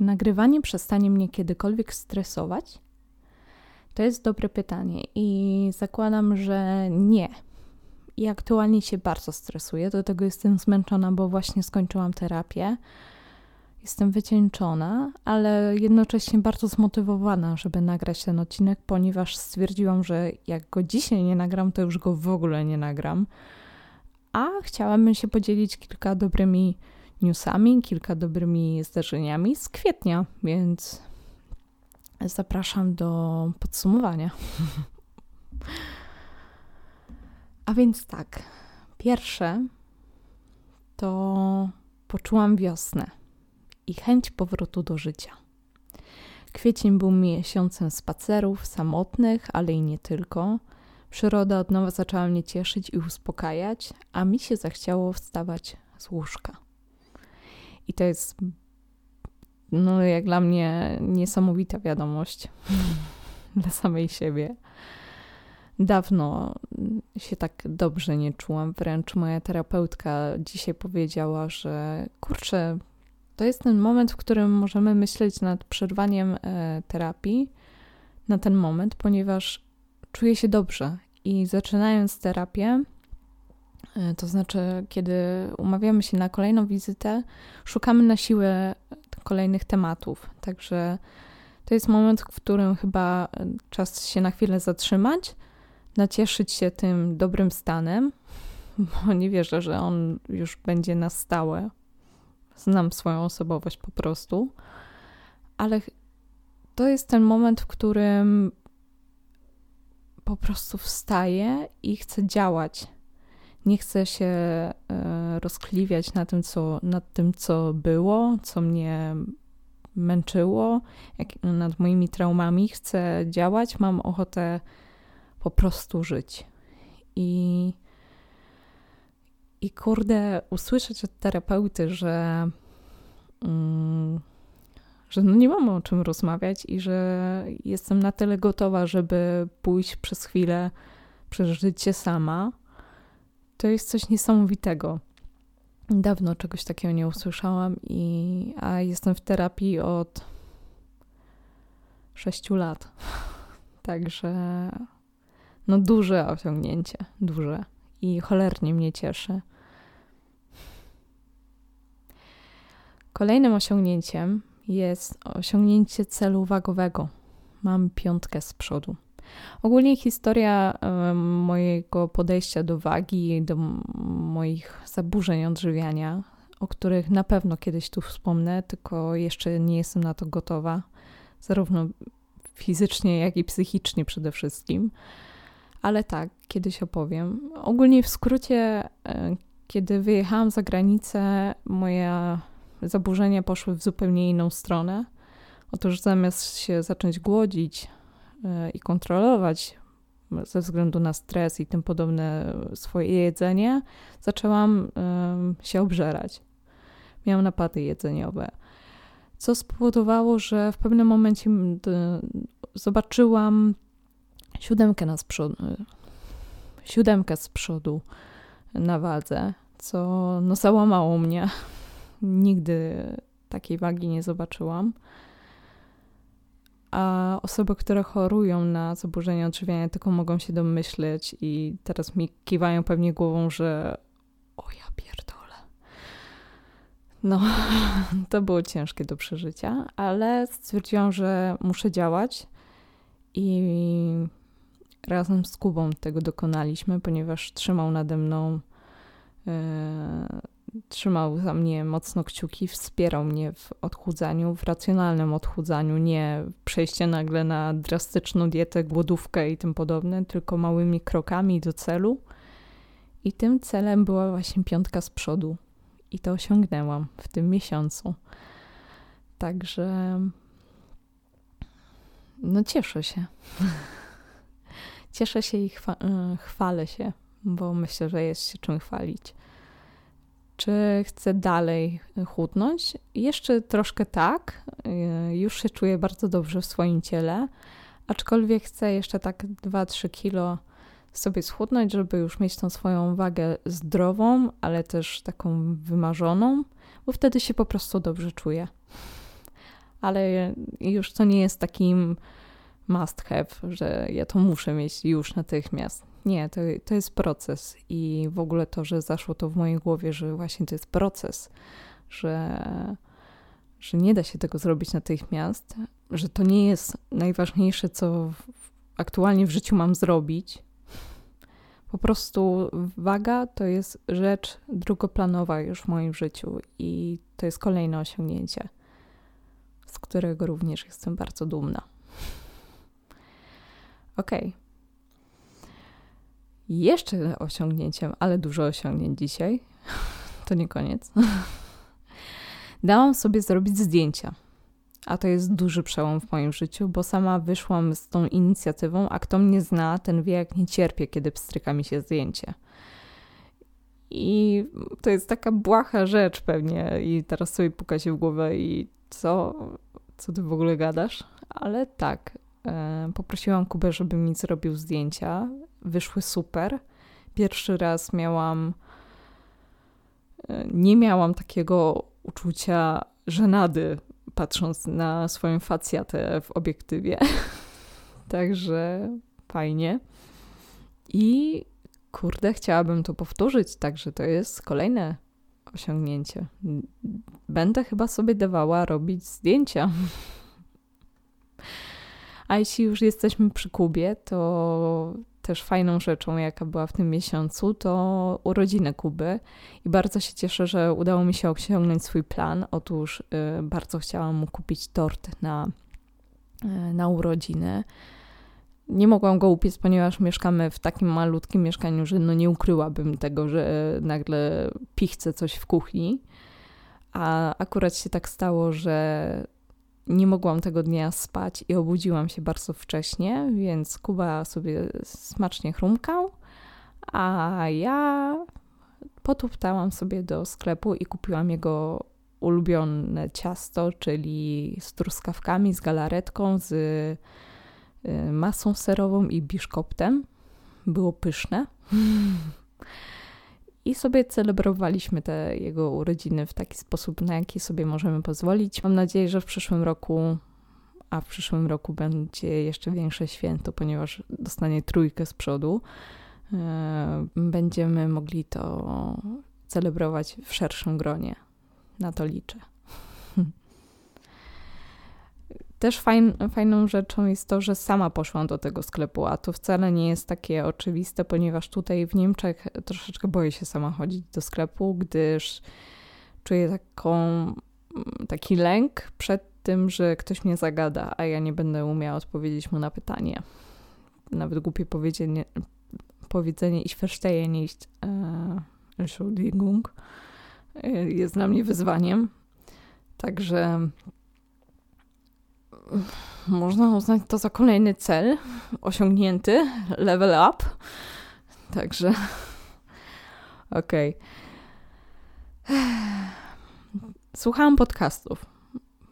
Czy nagrywanie przestanie mnie kiedykolwiek stresować? To jest dobre pytanie i zakładam, że nie. I aktualnie się bardzo stresuję, do tego jestem zmęczona, bo właśnie skończyłam terapię. Jestem wycieńczona, ale jednocześnie bardzo zmotywowana, żeby nagrać ten odcinek, ponieważ stwierdziłam, że jak go dzisiaj nie nagram, to już go w ogóle nie nagram. A chciałabym się podzielić kilka dobrymi newsami, kilka dobrymi zdarzeniami z kwietnia, więc zapraszam do podsumowania. A więc tak, pierwsze to poczułam wiosnę i chęć powrotu do życia. Kwiecień był miesiącem spacerów samotnych, ale i nie tylko. Przyroda od nowa zaczęła mnie cieszyć i uspokajać, a mi się zachciało wstawać z łóżka. I to jest, no, jak dla mnie, niesamowita wiadomość dla samej siebie. Dawno się tak dobrze nie czułam, wręcz moja terapeutka dzisiaj powiedziała, że kurczę, to jest ten moment, w którym możemy myśleć nad przerwaniem e, terapii na ten moment, ponieważ czuję się dobrze i zaczynając terapię, to znaczy, kiedy umawiamy się na kolejną wizytę, szukamy na siłę kolejnych tematów. Także to jest moment, w którym chyba e, czas się na chwilę zatrzymać, nacieszyć się tym dobrym stanem, bo nie wierzę, że on już będzie na stałe. Znam swoją osobowość po prostu, ale to jest ten moment, w którym po prostu wstaję i chcę działać. Nie chcę się e, rozkliwiać na tym, co, nad tym, co było, co mnie męczyło, jak, nad moimi traumami. Chcę działać, mam ochotę po prostu żyć. I, i kurde, usłyszeć od terapeuty, że, mm, że no nie mamy o czym rozmawiać i że jestem na tyle gotowa, żeby pójść przez chwilę przez życie sama, to jest coś niesamowitego. Dawno czegoś takiego nie usłyszałam, i, a jestem w terapii od 6 lat. Także no duże osiągnięcie, duże i cholernie mnie cieszy. Kolejnym osiągnięciem jest osiągnięcie celu wagowego. Mam piątkę z przodu. Ogólnie historia mojego podejścia do wagi, do moich zaburzeń odżywiania, o których na pewno kiedyś tu wspomnę, tylko jeszcze nie jestem na to gotowa, zarówno fizycznie, jak i psychicznie przede wszystkim. Ale tak, kiedyś opowiem. Ogólnie w skrócie, e, kiedy wyjechałam za granicę, moje zaburzenia poszły w zupełnie inną stronę. Otóż zamiast się zacząć głodzić i kontrolować ze względu na stres i tym podobne swoje jedzenie, zaczęłam się obżerać. Miałam napady jedzeniowe, co spowodowało, że w pewnym momencie zobaczyłam siódemkę na przodu, siódemkę z przodu na wadze, co no załamało mnie. Nigdy takiej wagi nie zobaczyłam. A osoby, które chorują na zaburzenia odżywiania, tylko mogą się domyśleć i teraz mi kiwają pewnie głową, że o ja pierdolę. No, to było ciężkie do przeżycia, ale stwierdziłam, że muszę działać i razem z Kubą tego dokonaliśmy, ponieważ trzymał nade mną, e, trzymał za mnie mocno kciuki, wspierał mnie w odchudzaniu, w racjonalnym odchudzaniu, nie przejście nagle na drastyczną dietę, głodówkę i tym podobne, tylko małymi krokami do celu. I tym celem była właśnie piątka z przodu. I to osiągnęłam w tym miesiącu. Także no cieszę się. Cieszę się i chwa e, chwalę się, bo myślę, że jest się czym chwalić. Czy chcę dalej chudnąć? Jeszcze troszkę tak. E, już się czuję bardzo dobrze w swoim ciele, aczkolwiek chcę jeszcze tak 2-3 kilo sobie schudnąć, żeby już mieć tą swoją wagę zdrową, ale też taką wymarzoną, bo wtedy się po prostu dobrze czuję. ale już to nie jest takim must have, że ja to muszę mieć już natychmiast. Nie, to, to jest proces i w ogóle to, że zaszło to w mojej głowie, że właśnie to jest proces, że, że nie da się tego zrobić natychmiast, że to nie jest najważniejsze, co aktualnie w życiu mam zrobić. Po prostu waga to jest rzecz drugoplanowa już w moim życiu i to jest kolejne osiągnięcie, z którego również jestem bardzo dumna. Ok. Jeszcze osiągnięciem, ale dużo osiągnięć dzisiaj, to nie koniec. Dałam sobie zrobić zdjęcia. A to jest duży przełom w moim życiu, bo sama wyszłam z tą inicjatywą, a kto mnie zna, ten wie, jak nie cierpię, kiedy pstryka mi się zdjęcie. I to jest taka błaha rzecz pewnie i teraz sobie puka się w głowę i co, co ty w ogóle gadasz? Ale tak, e, poprosiłam Kubę, żeby mi zrobił zdjęcia. Wyszły super. Pierwszy raz miałam, e, nie miałam takiego uczucia żenady patrząc na swoją facjatę w obiektywie. Także fajnie. I kurde, chciałabym to powtórzyć, także to jest kolejne osiągnięcie. Będę chyba sobie dawała robić zdjęcia. A jeśli już jesteśmy przy Kubie, to też fajną rzeczą, jaka była w tym miesiącu, to urodziny Kuby. I bardzo się cieszę, że udało mi się osiągnąć swój plan. Otóż y, bardzo chciałam mu kupić tort na, y, na urodziny. Nie mogłam go upiec, ponieważ mieszkamy w takim malutkim mieszkaniu, że no nie ukryłabym tego, że nagle pichcę coś w kuchni. A akurat się tak stało, że nie mogłam tego dnia spać i obudziłam się bardzo wcześnie, więc Kuba sobie smacznie chrumkał, a ja potuptałam sobie do sklepu i kupiłam jego ulubione ciasto, czyli z truskawkami, z galaretką, z y, masą serową i biszkoptem. Było pyszne. I sobie celebrowaliśmy te jego urodziny w taki sposób, na jaki sobie możemy pozwolić. Mam nadzieję, że w przyszłym roku, a w przyszłym roku będzie jeszcze większe święto, ponieważ dostanie trójkę z przodu, e, będziemy mogli to celebrować w szerszym gronie. Na to liczę. Też fajn, fajną rzeczą jest to, że sama poszłam do tego sklepu, a to wcale nie jest takie oczywiste, ponieważ tutaj w Niemczech troszeczkę boję się sama chodzić do sklepu, gdyż czuję taką, taki lęk przed tym, że ktoś mnie zagada, a ja nie będę umiała odpowiedzieć mu na pytanie. Nawet głupie powiedzenie, powiedzenie ich verstehe nicht, äh, Entschuldigung, e, jest dla mnie wyzwaniem. Także można uznać to za kolejny cel osiągnięty, level up. Także okej. Okay. Słuchałam podcastów.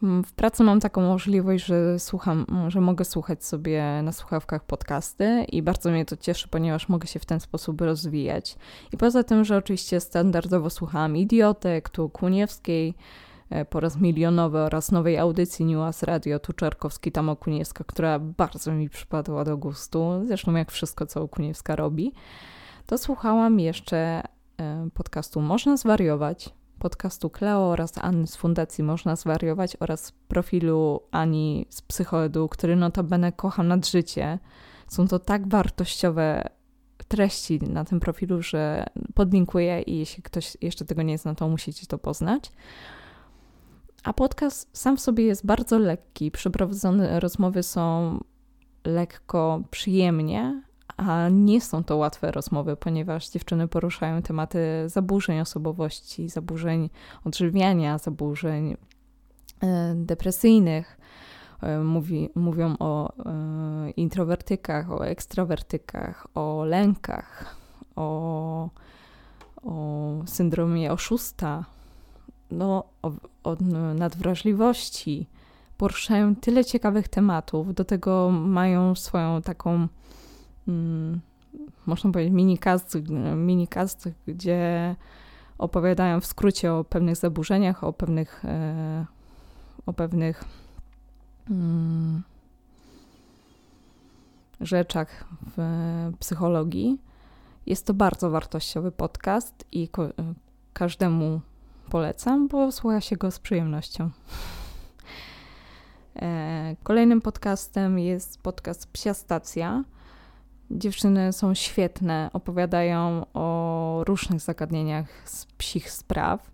W pracy mam taką możliwość, że słucham, że mogę słuchać sobie na słuchawkach podcasty i bardzo mnie to cieszy, ponieważ mogę się w ten sposób rozwijać. I poza tym, że oczywiście standardowo słuchałam Idiotek, tu Kuniewskiej, po raz milionowy oraz nowej audycji Niuas Radio tu Czarkowski tam Okuniewska, która bardzo mi przypadła do gustu, zresztą jak wszystko, co Okuniewska robi, to słuchałam jeszcze e, podcastu Można Zwariować, podcastu Kleo oraz Anny z Fundacji Można Zwariować oraz profilu Ani z Psychoedu, który notabene kocham nad życie. Są to tak wartościowe treści na tym profilu, że podlinkuję i jeśli ktoś jeszcze tego nie zna, to musicie to poznać. A podcast sam w sobie jest bardzo lekki. Przeprowadzone rozmowy są lekko, przyjemnie, a nie są to łatwe rozmowy, ponieważ dziewczyny poruszają tematy zaburzeń osobowości, zaburzeń odżywiania, zaburzeń e, depresyjnych. E, mówi, mówią o e, introwertykach, o ekstrawertykach, o lękach, o, o syndromie oszusta, no, o, o nadwrażliwości. Poruszają tyle ciekawych tematów, do tego mają swoją taką, mm, można powiedzieć, minicast, minicast, gdzie opowiadają w skrócie o pewnych zaburzeniach, o pewnych, e, o pewnych mm, rzeczach w psychologii. Jest to bardzo wartościowy podcast i każdemu polecam, bo słucha się go z przyjemnością. E, kolejnym podcastem jest podcast Psia Stacja. Dziewczyny są świetne, opowiadają o różnych zagadnieniach z psich spraw.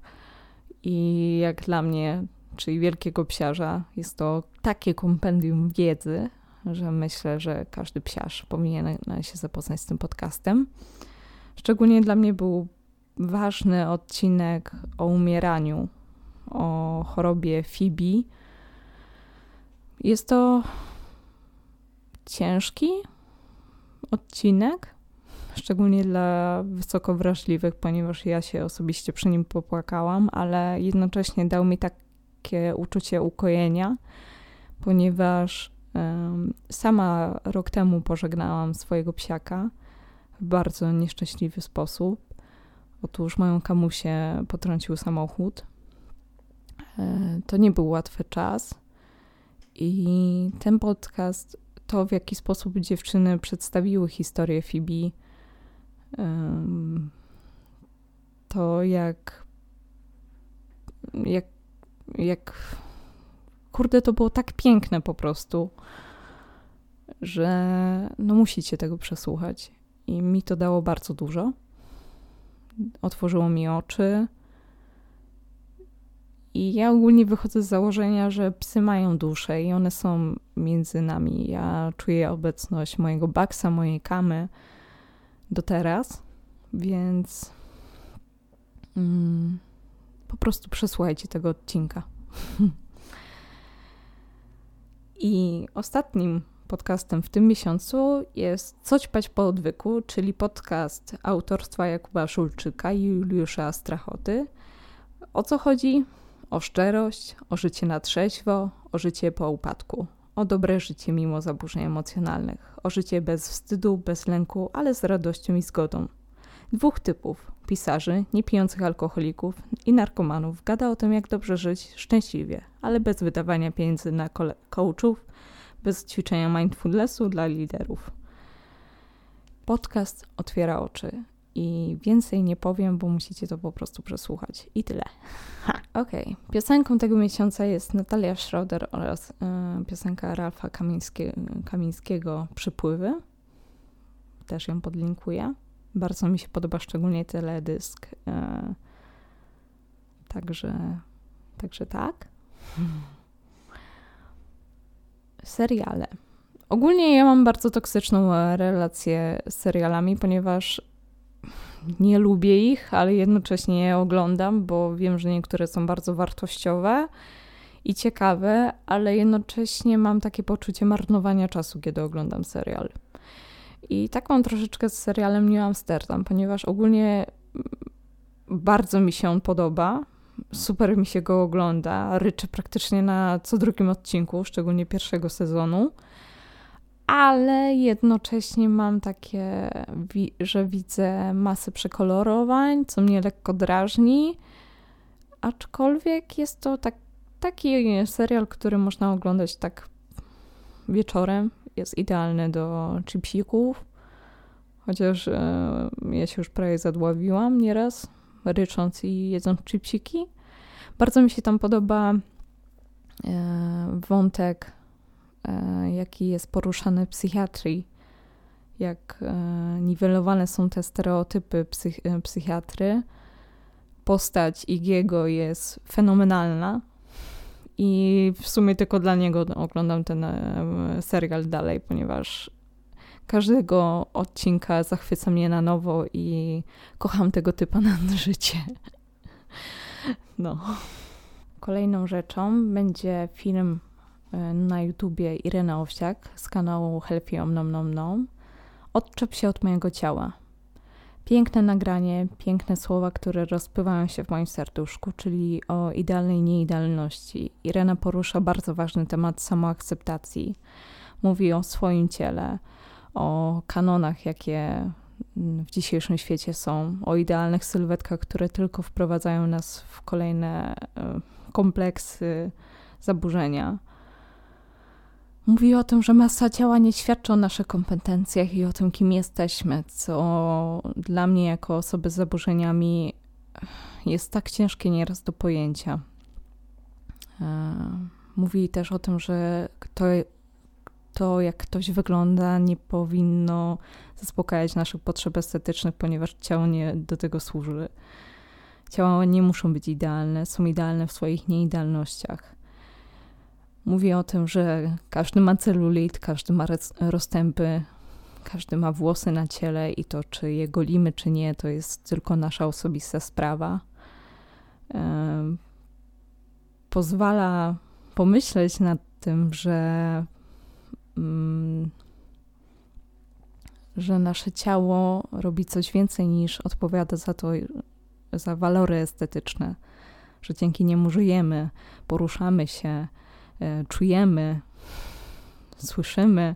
I jak dla mnie, czyli wielkiego psiarza, jest to takie kompendium wiedzy, że myślę, że każdy psiarz powinien się zapoznać z tym podcastem. Szczególnie dla mnie był ważny odcinek o umieraniu, o chorobie Fibi. Jest to ciężki odcinek, szczególnie dla wysoko wrażliwych, ponieważ ja się osobiście przy nim popłakałam, ale jednocześnie dał mi takie uczucie ukojenia, ponieważ um, sama rok temu pożegnałam swojego psiaka w bardzo nieszczęśliwy sposób. Otóż moją kamusię potrącił samochód. E, to nie był łatwy czas. I ten podcast, to w jaki sposób dziewczyny przedstawiły historię Fibi, to jak, jak, jak, kurde, to było tak piękne po prostu, że no musicie tego przesłuchać. I mi to dało bardzo dużo otworzyło mi oczy. I ja ogólnie wychodzę z założenia, że psy mają duszę i one są między nami. Ja czuję obecność mojego baksa, mojej kamy do teraz, więc mm, po prostu przesłuchajcie tego odcinka. I ostatnim podcastem w tym miesiącu jest Co ćpać po odwyku, czyli podcast autorstwa Jakuba Szulczyka i Juliusza Strachoty. O co chodzi? O szczerość, o życie na trzeźwo, o życie po upadku, o dobre życie mimo zaburzeń emocjonalnych, o życie bez wstydu, bez lęku, ale z radością i zgodą. Dwóch typów pisarzy, niepijących alkoholików i narkomanów gada o tym, jak dobrze żyć szczęśliwie, ale bez wydawania pieniędzy na coachów, bez ćwiczenia mindfulnessu dla liderów. Podcast otwiera oczy i więcej nie powiem, bo musicie to po prostu przesłuchać. I tyle. Okej. Okay. Piosenką tego miesiąca jest Natalia Schroeder oraz y, piosenka Ralfa Kamińskie, Kamińskiego Przypływy. Też ją podlinkuję. Bardzo mi się podoba szczególnie teledysk. Y, także, także tak. seriale. Ogólnie ja mam bardzo toksyczną e, relację z serialami, ponieważ nie lubię ich, ale jednocześnie je oglądam, bo wiem, że niektóre są bardzo wartościowe i ciekawe, ale jednocześnie mam takie poczucie marnowania czasu, kiedy oglądam serial. I tak mam troszeczkę z serialem New Amsterdam, ponieważ ogólnie bardzo mi się on podoba super mi się go ogląda. Ryczę praktycznie na co drugim odcinku, szczególnie pierwszego sezonu. Ale jednocześnie mam takie, że widzę masę przekolorowań, co mnie lekko drażni. Aczkolwiek jest to tak, taki serial, który można oglądać tak wieczorem. Jest idealny do chipsików. Chociaż e, ja się już prawie zadławiłam nieraz rycząc i jedząc chipsiki. Bardzo mi się tam podoba e, wątek, e, jaki jest poruszany w psychiatrii, jak e, niwelowane są te stereotypy psych psychiatry. Postać Igiego jest fenomenalna i w sumie tylko dla niego oglądam ten serial dalej, ponieważ każdego odcinka zachwyca mnie na nowo i kocham tego typa na życie. No. Kolejną rzeczą będzie film e, na YouTubie Irena Owsiak z kanału Healthy Om Nom Nom Nom. Odczep się od mojego ciała. Piękne nagranie, piękne słowa, które rozpływają się w moim serduszku, czyli o idealnej nieidealności. Irena porusza bardzo ważny temat samoakceptacji. Mówi o swoim ciele, o kanonach, jakie w dzisiejszym świecie są, o idealnych sylwetkach, które tylko wprowadzają nas w kolejne e, kompleksy, zaburzenia. Mówi o tym, że masa ciała nie świadczy o naszych kompetencjach i o tym, kim jesteśmy, co dla mnie, jako osoby z zaburzeniami, jest tak ciężkie nieraz do pojęcia. E, mówi też o tym, że to, to, jak ktoś wygląda, nie powinno zaspokajać naszych potrzeb estetycznych, ponieważ ciało nie do tego służy. Ciała nie muszą być idealne, są idealne w swoich nieidealnościach. Mówi o tym, że każdy ma celulit, każdy ma rozstępy, każdy ma włosy na ciele i to, czy je golimy, czy nie, to jest tylko nasza osobista sprawa. Pozwala pomyśleć nad tym, że, że nasze ciało robi coś więcej niż odpowiada za to, za walory estetyczne, że dzięki niemu żyjemy, poruszamy się, e, czujemy, słyszymy.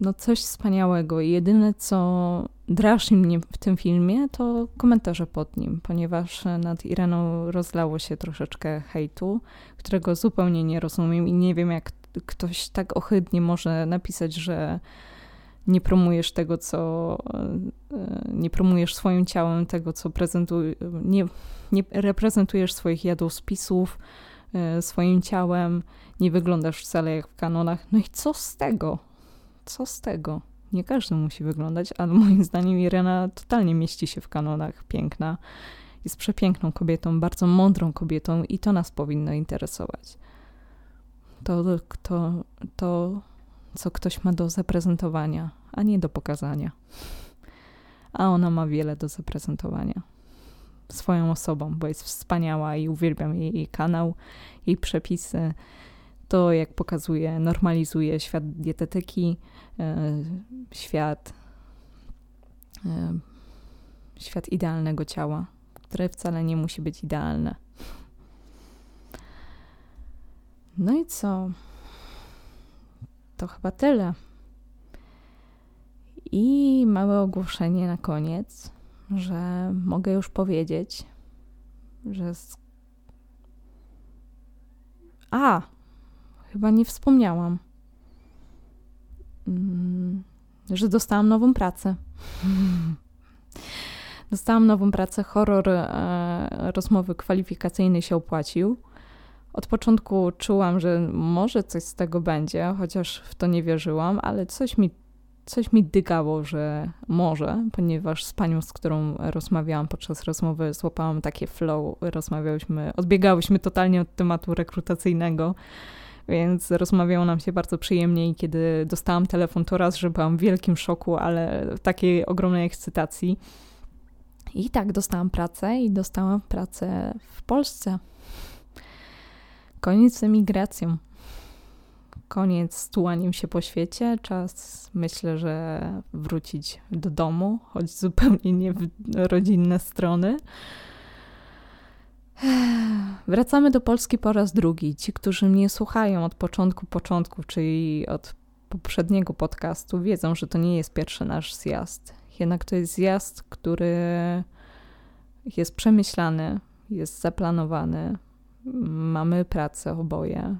E, no coś wspaniałego. Jedyne, co drażni mnie w tym filmie, to komentarze pod nim, ponieważ nad Ireną rozlało się troszeczkę hejtu, którego zupełnie nie rozumiem i nie wiem, jak ktoś tak ohydnie może napisać, że nie promujesz tego, co e, nie promujesz swoim ciałem tego, co prezentujesz, nie, nie reprezentujesz swoich jadłospisów e, swoim ciałem, nie wyglądasz wcale jak w kanonach. No i co z tego? Co z tego? Nie każdy musi wyglądać, ale moim zdaniem Irena totalnie mieści się w kanonach. Piękna. Jest przepiękną kobietą, bardzo mądrą kobietą i to nas powinno interesować. To, to, to co ktoś ma do zaprezentowania, a nie do pokazania. A ona ma wiele do zaprezentowania. Swoją osobą, bo jest wspaniała i uwielbiam jej, jej kanał, jej przepisy. To, jak pokazuje, normalizuje świat dietetyki, e, świat, e, świat idealnego ciała, które wcale nie musi być idealne. No i co? to chyba tyle. I małe ogłoszenie na koniec, że mogę już powiedzieć, że. Z... A! Chyba nie wspomniałam, mm, że dostałam nową pracę. Dostałam nową pracę, horror e, rozmowy kwalifikacyjnej się opłacił. Od początku czułam, że może coś z tego będzie, chociaż w to nie wierzyłam, ale coś mi, coś mi dygało, że może, ponieważ z panią, z którą rozmawiałam podczas rozmowy, złapałam takie flow, rozmawiałyśmy, odbiegałyśmy totalnie od tematu rekrutacyjnego. Więc rozmawiało nam się bardzo przyjemnie i kiedy dostałam telefon, to raz, że byłam w wielkim szoku, ale takiej ogromnej ekscytacji. I tak dostałam pracę i dostałam pracę w Polsce. Koniec z emigracją. Koniec z tułaniem się po świecie. Czas, myślę, że wrócić do domu, choć zupełnie nie w rodzinne strony. Wracamy do Polski po raz drugi. Ci, którzy mnie słuchają od początku początku, czyli od poprzedniego podcastu, wiedzą, że to nie jest pierwszy nasz zjazd. Jednak to jest zjazd, który jest przemyślany, jest zaplanowany, mamy pracę oboje.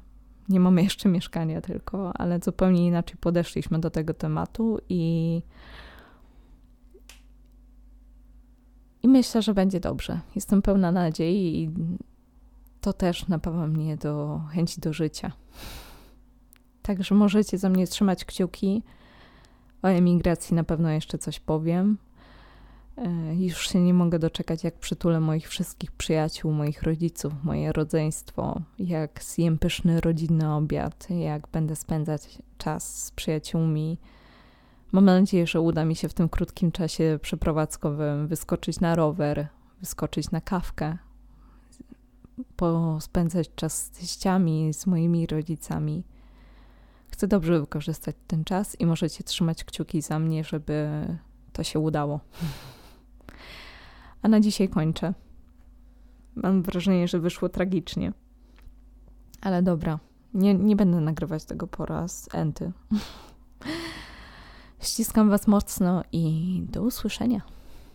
Nie mamy jeszcze mieszkania tylko, ale zupełnie inaczej podeszliśmy do tego tematu i myślę, że będzie dobrze. Jestem pełna nadziei i to też napawa mnie do chęci do życia. Także możecie za mnie trzymać kciuki. O emigracji na pewno jeszcze coś powiem. E, już się nie mogę doczekać, jak przytulę moich wszystkich przyjaciół, moich rodziców, moje rodzeństwo, jak zjem pyszny rodzinny obiad, jak będę spędzać czas z przyjaciółmi. Mam nadzieję, że uda mi się w tym krótkim czasie przeprowadzkowym wyskoczyć na rower, wyskoczyć na kawkę, pospędzać czas z teściami, z moimi rodzicami. Chcę dobrze wykorzystać ten czas i możecie trzymać kciuki za mnie, żeby to się udało. A na dzisiaj kończę. Mam wrażenie, że wyszło tragicznie. Ale dobra, nie, nie będę nagrywać tego po raz enty. Ściskam Was mocno i do usłyszenia.